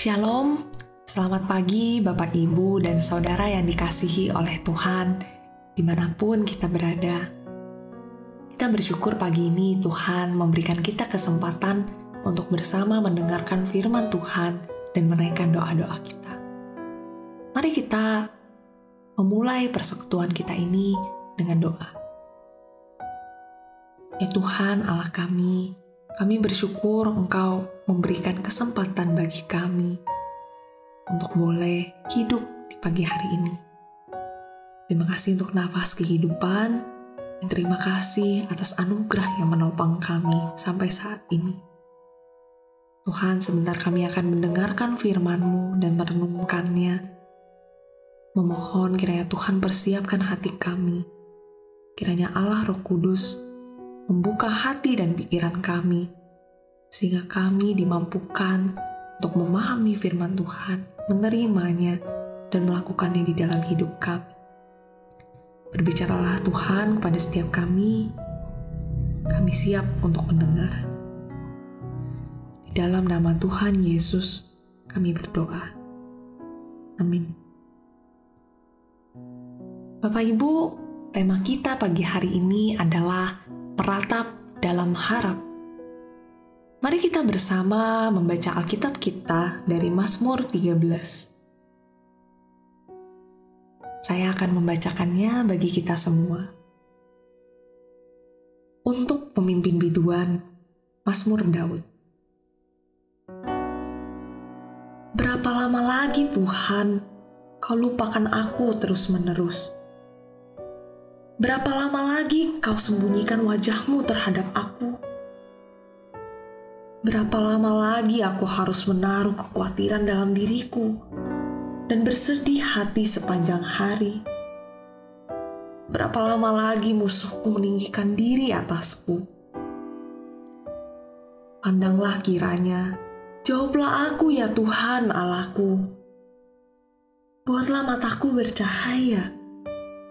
Shalom, selamat pagi Bapak Ibu dan Saudara yang dikasihi oleh Tuhan di mana pun kita berada. Kita bersyukur pagi ini Tuhan memberikan kita kesempatan untuk bersama mendengarkan firman Tuhan dan menaikkan doa-doa kita. Mari kita memulai persekutuan kita ini dengan doa. Ya Tuhan Allah kami, kami bersyukur Engkau memberikan kesempatan bagi kami untuk boleh hidup di pagi hari ini. Terima kasih untuk nafas kehidupan, dan terima kasih atas anugerah yang menopang kami sampai saat ini. Tuhan, sebentar kami akan mendengarkan firman-Mu dan merenungkannya. Memohon kiranya Tuhan persiapkan hati kami. Kiranya Allah Roh Kudus membuka hati dan pikiran kami, sehingga kami dimampukan untuk memahami firman Tuhan, menerimanya, dan melakukannya di dalam hidup kami. Berbicaralah Tuhan pada setiap kami, kami siap untuk mendengar. Di dalam nama Tuhan Yesus, kami berdoa. Amin. Bapak Ibu, tema kita pagi hari ini adalah meratap dalam harap. Mari kita bersama membaca Alkitab kita dari Mazmur 13. Saya akan membacakannya bagi kita semua. Untuk pemimpin biduan, Mazmur Daud. Berapa lama lagi Tuhan, kau lupakan aku terus-menerus? Berapa lama lagi kau sembunyikan wajahmu terhadap aku? Berapa lama lagi aku harus menaruh kekhawatiran dalam diriku dan bersedih hati sepanjang hari? Berapa lama lagi musuhku meninggikan diri atasku? Pandanglah kiranya, jawablah aku ya Tuhan Allahku. Buatlah mataku bercahaya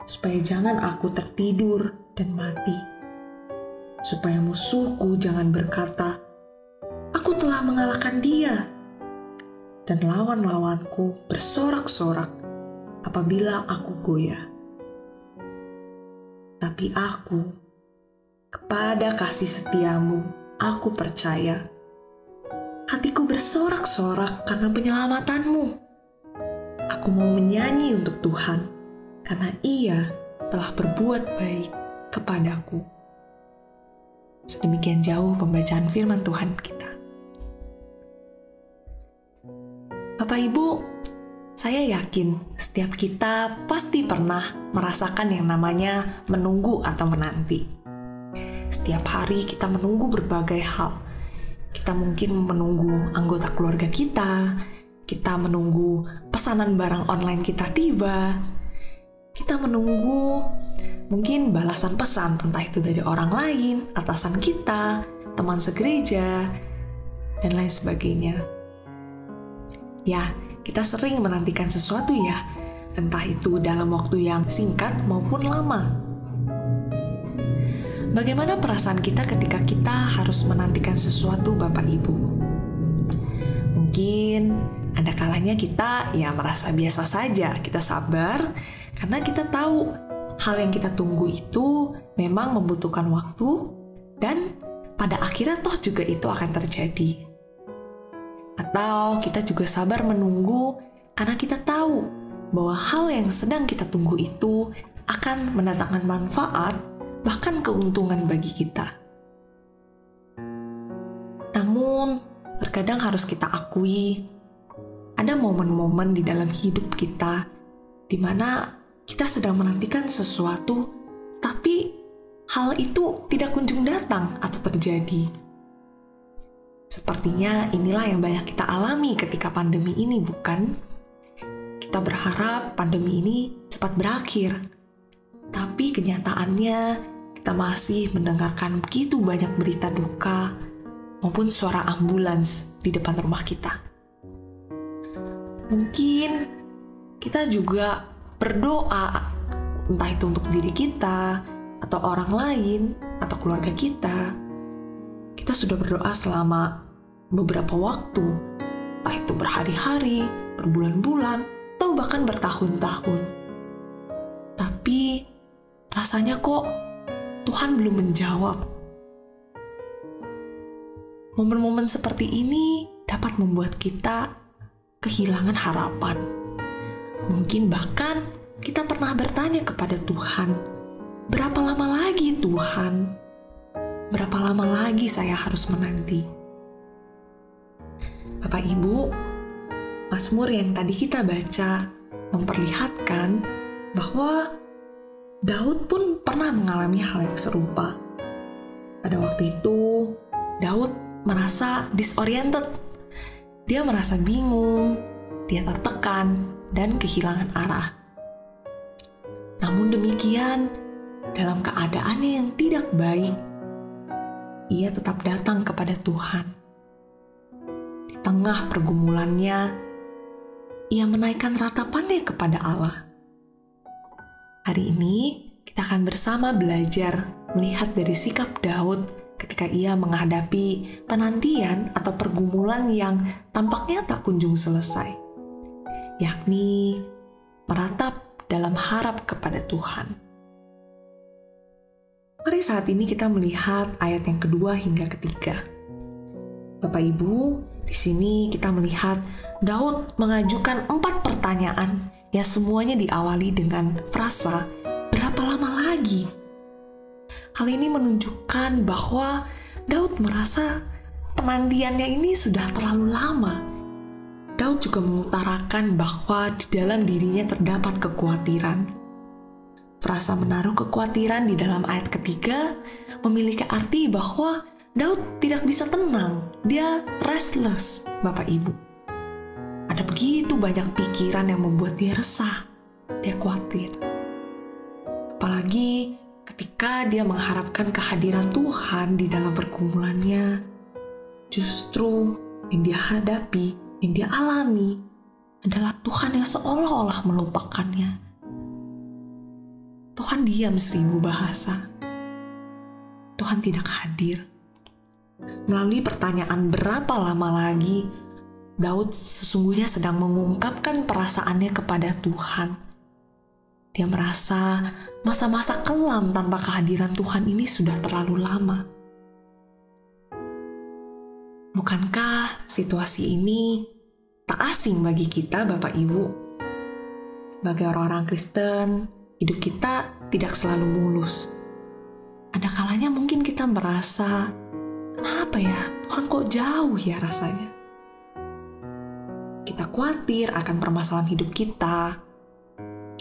supaya jangan aku tertidur dan mati. Supaya musuhku jangan berkata, "Aku telah mengalahkan dia." Dan lawan-lawanku bersorak-sorak apabila aku goyah. Tapi aku, kepada kasih setiamu, aku percaya. Hatiku bersorak-sorak karena penyelamatanmu. Aku mau menyanyi untuk Tuhan karena ia telah berbuat baik kepadaku. Sedemikian jauh pembacaan firman Tuhan kita. Bapak Ibu, saya yakin setiap kita pasti pernah merasakan yang namanya menunggu atau menanti. Setiap hari kita menunggu berbagai hal. Kita mungkin menunggu anggota keluarga kita, kita menunggu pesanan barang online kita tiba, kita menunggu mungkin balasan pesan, entah itu dari orang lain, atasan kita, teman segereja, dan lain sebagainya. Ya, kita sering menantikan sesuatu ya, entah itu dalam waktu yang singkat maupun lama. Bagaimana perasaan kita ketika kita harus menantikan sesuatu Bapak Ibu? Mungkin ada kalanya kita ya merasa biasa saja, kita sabar karena kita tahu hal yang kita tunggu itu memang membutuhkan waktu dan pada akhirnya toh juga itu akan terjadi. Atau kita juga sabar menunggu karena kita tahu bahwa hal yang sedang kita tunggu itu akan mendatangkan manfaat bahkan keuntungan bagi kita. Namun, terkadang harus kita akui ada momen-momen di dalam hidup kita di mana kita sedang menantikan sesuatu, tapi hal itu tidak kunjung datang atau terjadi. Sepertinya inilah yang banyak kita alami ketika pandemi ini, bukan? Kita berharap pandemi ini cepat berakhir, tapi kenyataannya kita masih mendengarkan begitu banyak berita duka maupun suara ambulans di depan rumah kita. Mungkin kita juga berdoa, entah itu untuk diri kita, atau orang lain, atau keluarga kita. Kita sudah berdoa selama beberapa waktu, entah itu berhari-hari, berbulan-bulan, atau bahkan bertahun-tahun. Tapi rasanya kok Tuhan belum menjawab. Momen-momen seperti ini dapat membuat kita kehilangan harapan. Mungkin bahkan kita pernah bertanya kepada Tuhan, "Berapa lama lagi, Tuhan? Berapa lama lagi saya harus menanti?" Bapak Ibu, Mazmur yang tadi kita baca memperlihatkan bahwa Daud pun pernah mengalami hal yang serupa. Pada waktu itu, Daud merasa disoriented. Dia merasa bingung, dia tertekan, dan kehilangan arah. Namun demikian, dalam keadaannya yang tidak baik, ia tetap datang kepada Tuhan. Di tengah pergumulannya, ia menaikkan ratapannya kepada Allah. Hari ini kita akan bersama belajar melihat dari sikap Daud ketika ia menghadapi penantian atau pergumulan yang tampaknya tak kunjung selesai, yakni meratap dalam harap kepada Tuhan. Mari saat ini kita melihat ayat yang kedua hingga ketiga. Bapak Ibu, di sini kita melihat Daud mengajukan empat pertanyaan yang semuanya diawali dengan frasa berapa lama lagi? Hal ini menunjukkan bahwa Daud merasa penantiannya ini sudah terlalu lama. Daud juga mengutarakan bahwa di dalam dirinya terdapat kekhawatiran. Frasa menaruh kekhawatiran di dalam ayat ketiga memiliki arti bahwa Daud tidak bisa tenang, dia restless, Bapak Ibu. Ada begitu banyak pikiran yang membuat dia resah, dia khawatir. Apalagi ketika dia mengharapkan kehadiran Tuhan di dalam pergumulannya, justru yang dia hadapi, yang dia alami adalah Tuhan yang seolah-olah melupakannya. Tuhan diam seribu bahasa. Tuhan tidak hadir. Melalui pertanyaan berapa lama lagi Daud sesungguhnya sedang mengungkapkan perasaannya kepada Tuhan. Dia merasa masa-masa kelam tanpa kehadiran Tuhan ini sudah terlalu lama. Bukankah situasi ini tak asing bagi kita, Bapak Ibu? Sebagai orang-orang Kristen, hidup kita tidak selalu mulus. Ada kalanya mungkin kita merasa, kenapa ya Tuhan kok jauh ya rasanya? kita khawatir akan permasalahan hidup kita,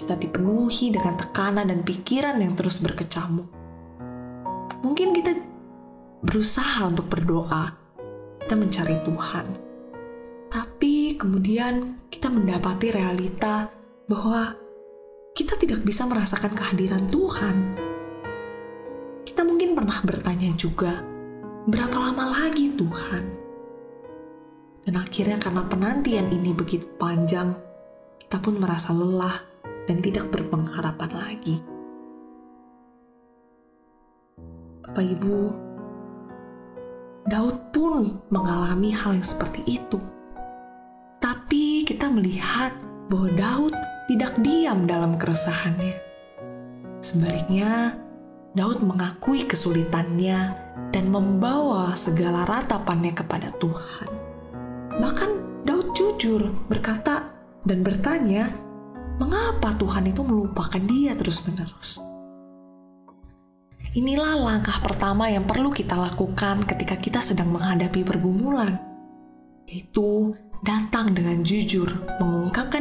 kita dipenuhi dengan tekanan dan pikiran yang terus berkecamuk. Mungkin kita berusaha untuk berdoa, kita mencari Tuhan, tapi kemudian kita mendapati realita bahwa kita tidak bisa merasakan kehadiran Tuhan. Kita mungkin pernah bertanya juga, berapa lama lagi Tuhan? Dan akhirnya karena penantian ini begitu panjang, kita pun merasa lelah dan tidak berpengharapan lagi. Bapak Ibu, Daud pun mengalami hal yang seperti itu. Tapi kita melihat bahwa Daud tidak diam dalam keresahannya. Sebaliknya, Daud mengakui kesulitannya dan membawa segala ratapannya kepada Tuhan. Bahkan Daud jujur berkata dan bertanya, mengapa Tuhan itu melupakan dia terus-menerus? Inilah langkah pertama yang perlu kita lakukan ketika kita sedang menghadapi pergumulan, yaitu datang dengan jujur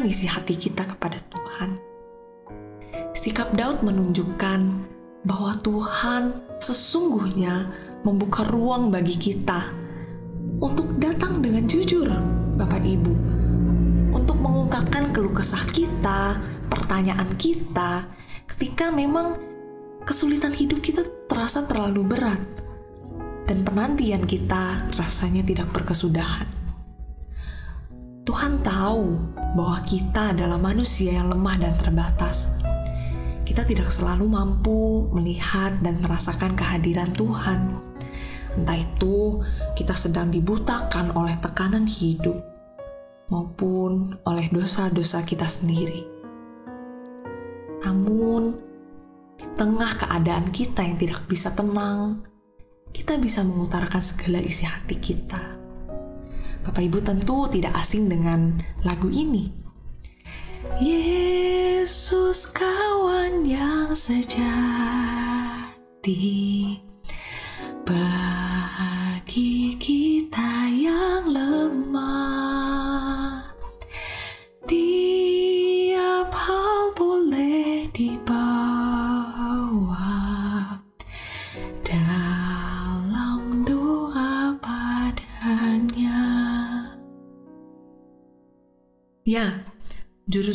isi hati kita kepada Tuhan. Sikap Daud menunjukkan bahwa Tuhan sesungguhnya membuka ruang bagi kita untuk datang dengan jujur, Bapak Ibu, untuk mengungkapkan keluh kesah kita, pertanyaan kita, ketika memang kesulitan hidup kita terasa terlalu berat dan penantian kita rasanya tidak berkesudahan. Tuhan tahu bahwa kita adalah manusia yang lemah dan terbatas. Kita tidak selalu mampu melihat dan merasakan kehadiran Tuhan Entah itu kita sedang dibutakan oleh tekanan hidup, maupun oleh dosa-dosa kita sendiri. Namun, di tengah keadaan kita yang tidak bisa tenang, kita bisa mengutarakan segala isi hati kita. Bapak Ibu tentu tidak asing dengan lagu ini. Yesus kawan yang sejati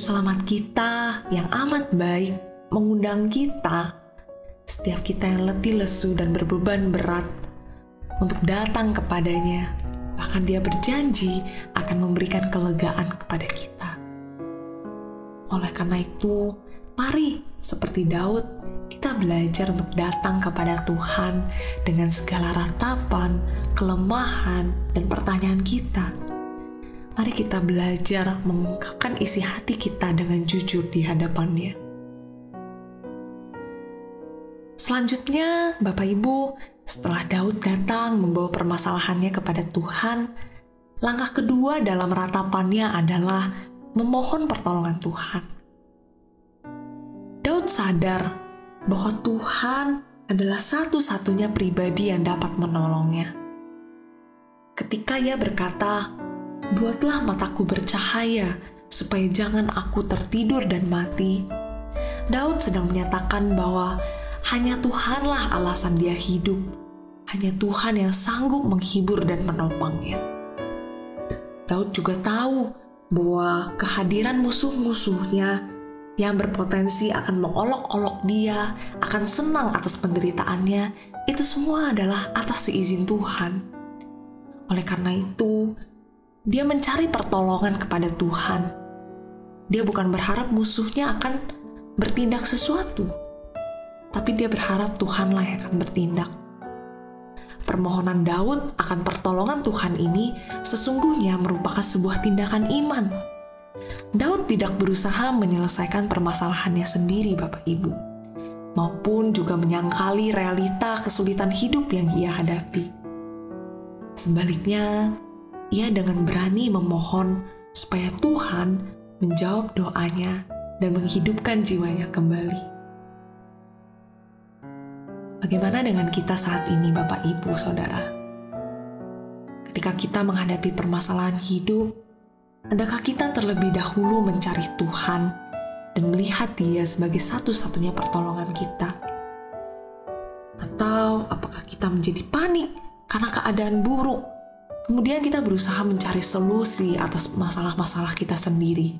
selamat kita yang amat baik mengundang kita setiap kita yang letih lesu dan berbeban berat untuk datang kepadanya. Bahkan dia berjanji akan memberikan kelegaan kepada kita. Oleh karena itu, mari seperti Daud, kita belajar untuk datang kepada Tuhan dengan segala ratapan, kelemahan, dan pertanyaan kita mari kita belajar mengungkapkan isi hati kita dengan jujur di hadapannya. Selanjutnya, Bapak Ibu, setelah Daud datang membawa permasalahannya kepada Tuhan, langkah kedua dalam ratapannya adalah memohon pertolongan Tuhan. Daud sadar bahwa Tuhan adalah satu-satunya pribadi yang dapat menolongnya. Ketika ia berkata, "Buatlah mataku bercahaya, supaya jangan aku tertidur dan mati." Daud sedang menyatakan bahwa hanya Tuhanlah alasan dia hidup. Hanya Tuhan yang sanggup menghibur dan menopangnya. Daud juga tahu bahwa kehadiran musuh-musuhnya yang berpotensi akan mengolok-olok dia, akan senang atas penderitaannya, itu semua adalah atas seizin Tuhan. Oleh karena itu, dia mencari pertolongan kepada Tuhan. Dia bukan berharap musuhnya akan bertindak sesuatu, tapi dia berharap Tuhanlah yang akan bertindak. Permohonan Daud akan pertolongan Tuhan ini sesungguhnya merupakan sebuah tindakan iman. Daud tidak berusaha menyelesaikan permasalahannya sendiri, Bapak Ibu, maupun juga menyangkali realita kesulitan hidup yang ia hadapi. Sebaliknya, ia dengan berani memohon supaya Tuhan menjawab doanya dan menghidupkan jiwanya kembali. Bagaimana dengan kita saat ini, Bapak, Ibu, Saudara? Ketika kita menghadapi permasalahan hidup, adakah kita terlebih dahulu mencari Tuhan dan melihat Dia sebagai satu-satunya pertolongan kita? Atau apakah kita menjadi panik karena keadaan buruk? Kemudian kita berusaha mencari solusi atas masalah-masalah kita sendiri.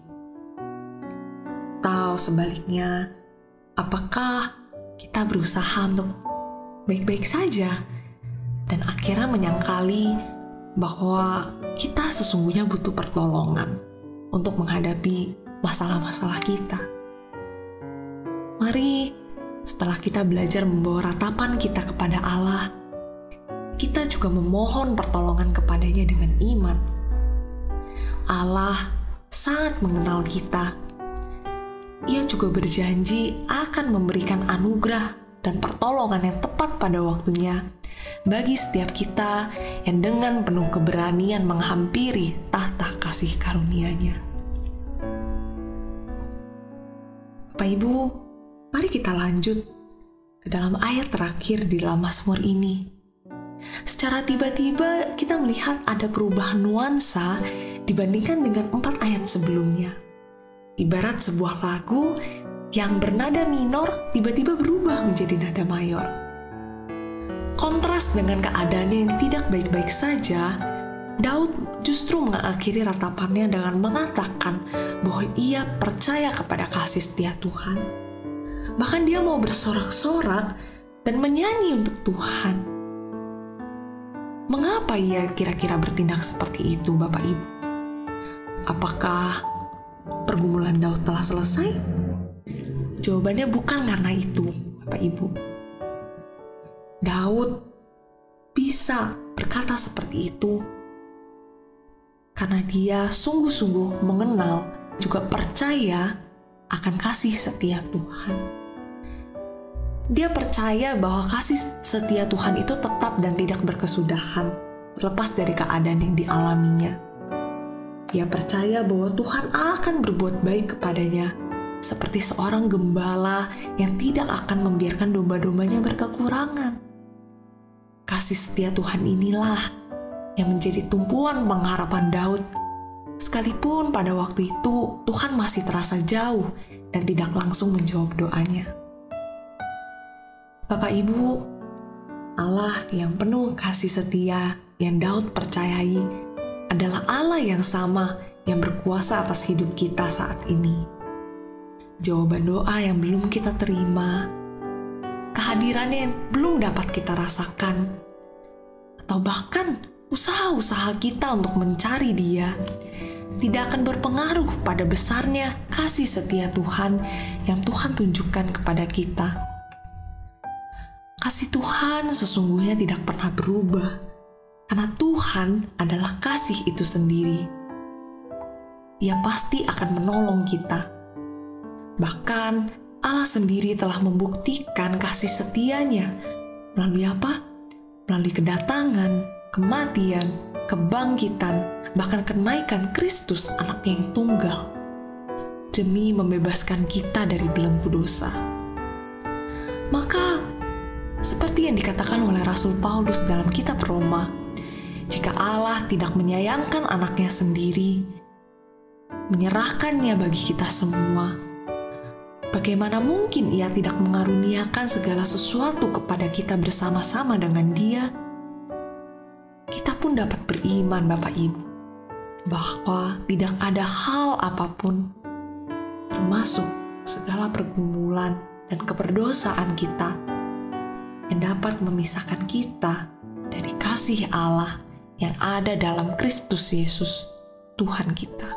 Atau sebaliknya, apakah kita berusaha untuk baik-baik saja dan akhirnya menyangkali bahwa kita sesungguhnya butuh pertolongan untuk menghadapi masalah-masalah kita. Mari, setelah kita belajar membawa ratapan kita kepada Allah, kita juga memohon pertolongan kepadanya dengan iman. Allah sangat mengenal kita. Ia juga berjanji akan memberikan anugerah dan pertolongan yang tepat pada waktunya bagi setiap kita yang dengan penuh keberanian menghampiri tahta kasih karunia-Nya. Bapak Ibu, mari kita lanjut ke dalam ayat terakhir di dalam Mazmur ini. Secara tiba-tiba kita melihat ada perubahan nuansa dibandingkan dengan empat ayat sebelumnya. Ibarat sebuah lagu yang bernada minor tiba-tiba berubah menjadi nada mayor. Kontras dengan keadaan yang tidak baik-baik saja, Daud justru mengakhiri ratapannya dengan mengatakan bahwa ia percaya kepada kasih setia Tuhan. Bahkan dia mau bersorak-sorak dan menyanyi untuk Tuhan. Mengapa ia kira-kira bertindak seperti itu, Bapak Ibu? Apakah pergumulan Daud telah selesai? Jawabannya bukan karena itu, Bapak Ibu. Daud bisa berkata seperti itu karena dia sungguh-sungguh mengenal juga percaya akan kasih setia Tuhan. Dia percaya bahwa kasih setia Tuhan itu tetap dan tidak berkesudahan, terlepas dari keadaan yang dialaminya. Dia percaya bahwa Tuhan akan berbuat baik kepadanya, seperti seorang gembala yang tidak akan membiarkan domba-dombanya berkekurangan. Kasih setia Tuhan inilah yang menjadi tumpuan pengharapan Daud Sekalipun pada waktu itu Tuhan masih terasa jauh dan tidak langsung menjawab doanya. Bapak Ibu, Allah yang penuh kasih setia yang Daud percayai adalah Allah yang sama yang berkuasa atas hidup kita saat ini. Jawaban doa yang belum kita terima, kehadirannya yang belum dapat kita rasakan, atau bahkan usaha-usaha kita untuk mencari Dia tidak akan berpengaruh pada besarnya kasih setia Tuhan yang Tuhan tunjukkan kepada kita. Kasih Tuhan sesungguhnya tidak pernah berubah, karena Tuhan adalah kasih itu sendiri. Ia pasti akan menolong kita. Bahkan Allah sendiri telah membuktikan kasih setianya melalui apa? Melalui kedatangan, kematian, kebangkitan, bahkan kenaikan Kristus anaknya yang tunggal demi membebaskan kita dari belenggu dosa. Maka, seperti yang dikatakan oleh Rasul Paulus dalam kitab Roma, jika Allah tidak menyayangkan anaknya sendiri, menyerahkannya bagi kita semua, bagaimana mungkin ia tidak mengaruniakan segala sesuatu kepada kita bersama-sama dengan dia? kita pun dapat beriman Bapak Ibu bahwa tidak ada hal apa pun termasuk segala pergumulan dan keberdosaan kita yang dapat memisahkan kita dari kasih Allah yang ada dalam Kristus Yesus Tuhan kita.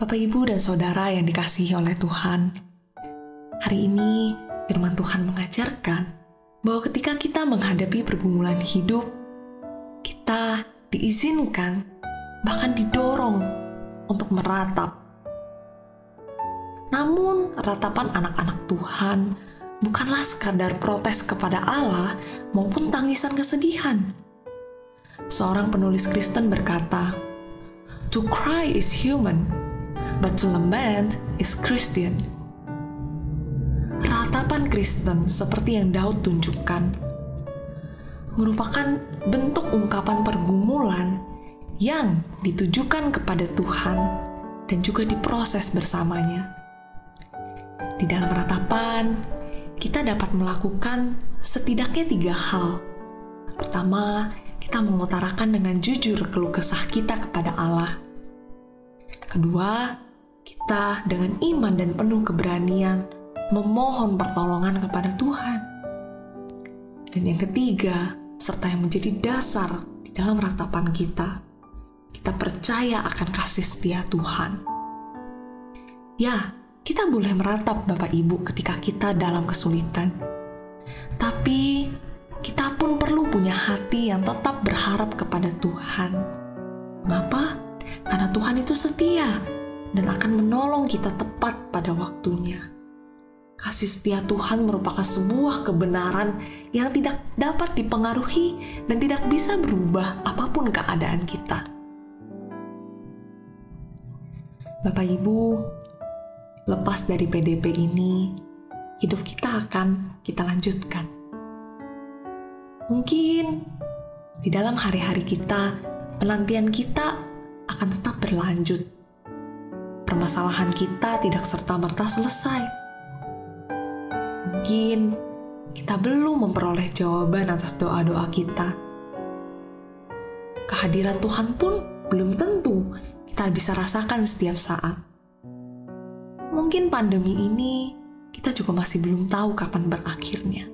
Bapak, Ibu, dan Saudara yang dikasihi oleh Tuhan, hari ini firman Tuhan mengajarkan bahwa ketika kita menghadapi pergumulan hidup, kita diizinkan, bahkan didorong untuk meratap. Namun, ratapan anak-anak Tuhan bukanlah sekadar protes kepada Allah maupun tangisan kesedihan. Seorang penulis Kristen berkata, "To cry is human, but to lament is Christian." ratapan Kristen seperti yang Daud tunjukkan merupakan bentuk ungkapan pergumulan yang ditujukan kepada Tuhan dan juga diproses bersamanya. Di dalam ratapan, kita dapat melakukan setidaknya tiga hal. Pertama, kita mengutarakan dengan jujur keluh kesah kita kepada Allah. Kedua, kita dengan iman dan penuh keberanian memohon pertolongan kepada Tuhan. Dan yang ketiga, serta yang menjadi dasar di dalam ratapan kita, kita percaya akan kasih setia Tuhan. Ya, kita boleh meratap Bapak Ibu ketika kita dalam kesulitan. Tapi kita pun perlu punya hati yang tetap berharap kepada Tuhan. Mengapa? Karena Tuhan itu setia dan akan menolong kita tepat pada waktunya. Kasih setia Tuhan merupakan sebuah kebenaran yang tidak dapat dipengaruhi dan tidak bisa berubah apa pun keadaan kita. Bapak Ibu, lepas dari PDP ini, hidup kita akan kita lanjutkan. Mungkin di dalam hari-hari kita, penantian kita akan tetap berlanjut. Permasalahan kita tidak serta-merta selesai mungkin kita belum memperoleh jawaban atas doa-doa kita. Kehadiran Tuhan pun belum tentu kita bisa rasakan setiap saat. Mungkin pandemi ini kita juga masih belum tahu kapan berakhirnya.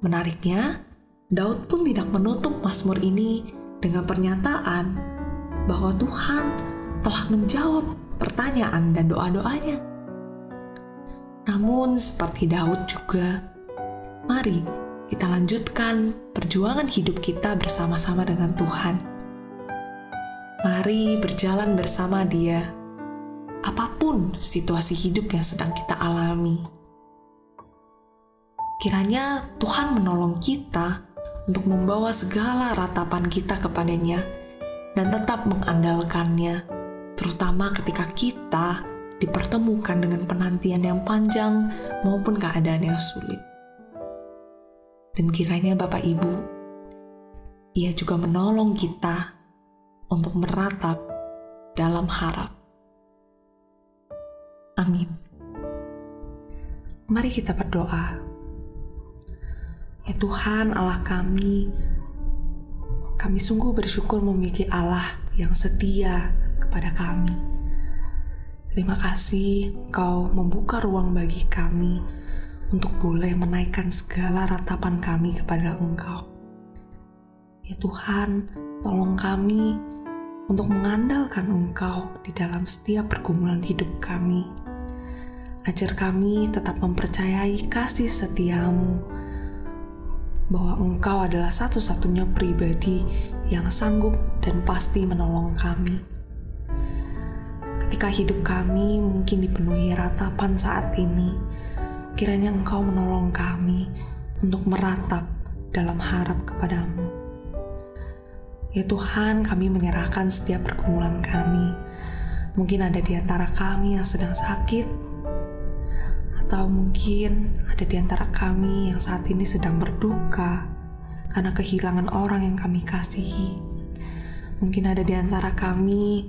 Menariknya, Daud pun tidak menutup Mazmur ini dengan pernyataan bahwa Tuhan telah menjawab pertanyaan dan doa-doanya. Namun, seperti Daud juga, mari kita lanjutkan perjuangan hidup kita bersama-sama dengan Tuhan. Mari berjalan bersama Dia, apa pun situasi hidup yang sedang kita alami. Kiranya Tuhan menolong kita untuk membawa segala ratapan kita kepadanya dan tetap mengandalkannya, terutama ketika kita dipertemukan dengan penantian yang panjang maupun keadaan yang sulit. Dan kiranya Bapak Ibu, ia juga menolong kita untuk meratap dalam harap. Amin. Mari kita berdoa. Ya Tuhan Allah kami, kami sungguh bersyukur memiliki Allah yang setia kepada kami. Terima kasih Kau membuka ruang bagi kami untuk boleh menaikkan segala ratapan kami kepada Engkau. Ya Tuhan, tolong kami untuk mengandalkan Engkau di dalam setiap pergumulan hidup kami. Ajar kami tetap mempercayai kasih setiamu, bahwa Engkau adalah satu-satunya pribadi yang sanggup dan pasti menolong kami. Ketika hidup kami mungkin dipenuhi ratapan saat ini, kiranya Engkau menolong kami untuk meratap dalam harap kepadamu. Ya Tuhan, kami menyerahkan setiap pergumulan kami. Mungkin ada di antara kami yang sedang sakit, atau mungkin ada di antara kami yang saat ini sedang berduka karena kehilangan orang yang kami kasihi. Mungkin ada di antara kami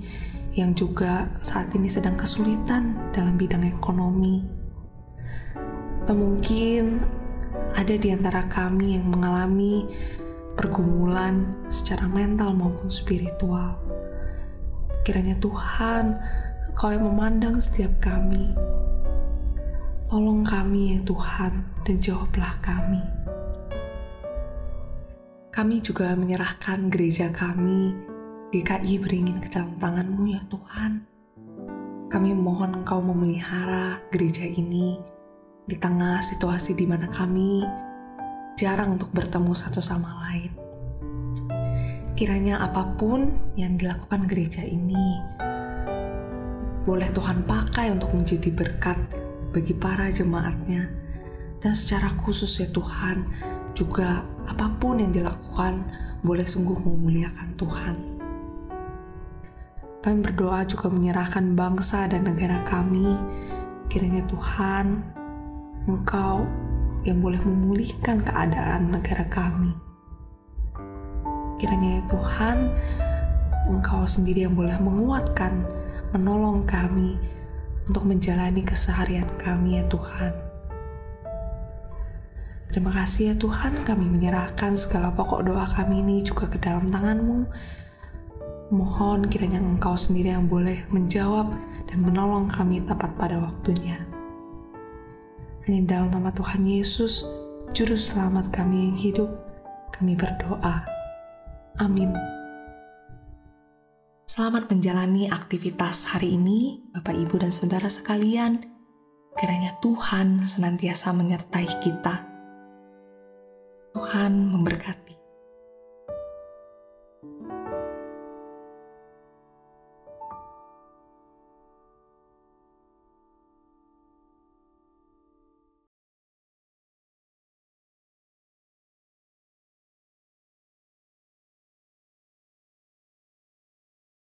yang juga saat ini sedang kesulitan dalam bidang ekonomi atau mungkin ada di antara kami yang mengalami pergumulan secara mental maupun spiritual. Kiranya Tuhan, Kau yang memandang setiap kami. Tolong kami ya Tuhan, dan jawablah kami. Kami juga menyerahkan gereja kami, GKI beringin ke dalam tanganmu ya Tuhan. Kami mohon Engkau memelihara gereja ini di tengah situasi di mana kami jarang untuk bertemu satu sama lain. Kiranya apa pun yang dilakukan gereja ini boleh Tuhan pakai untuk menjadi berkat bagi para jemaatnya dan secara khusus ya Tuhan juga apa pun yang dilakukan boleh sungguh memuliakan Tuhan. Kami berdoa juga menyerahkan bangsa dan negara kami. Kiranya Tuhan Engkau yang boleh memulihkan keadaan negara kami. Kiranya ya Tuhan, Engkau sendiri yang boleh menguatkan, menolong kami untuk menjalani keseharian kami ya Tuhan. Terima kasih ya Tuhan, kami menyerahkan segala pokok doa kami ini juga ke dalam tangan-Mu. Mohon kiranya Engkau sendiri yang boleh menjawab dan menolong kami tepat pada waktunya. Hanya dalam nama Tuhan Yesus, Juru Selamat kami yang hidup, kami berdoa. Amin. Selamat menjalani aktivitas hari ini, Bapak, Ibu, dan Saudara sekalian. Kiranya Tuhan senantiasa menyertai kita. Tuhan memberkati.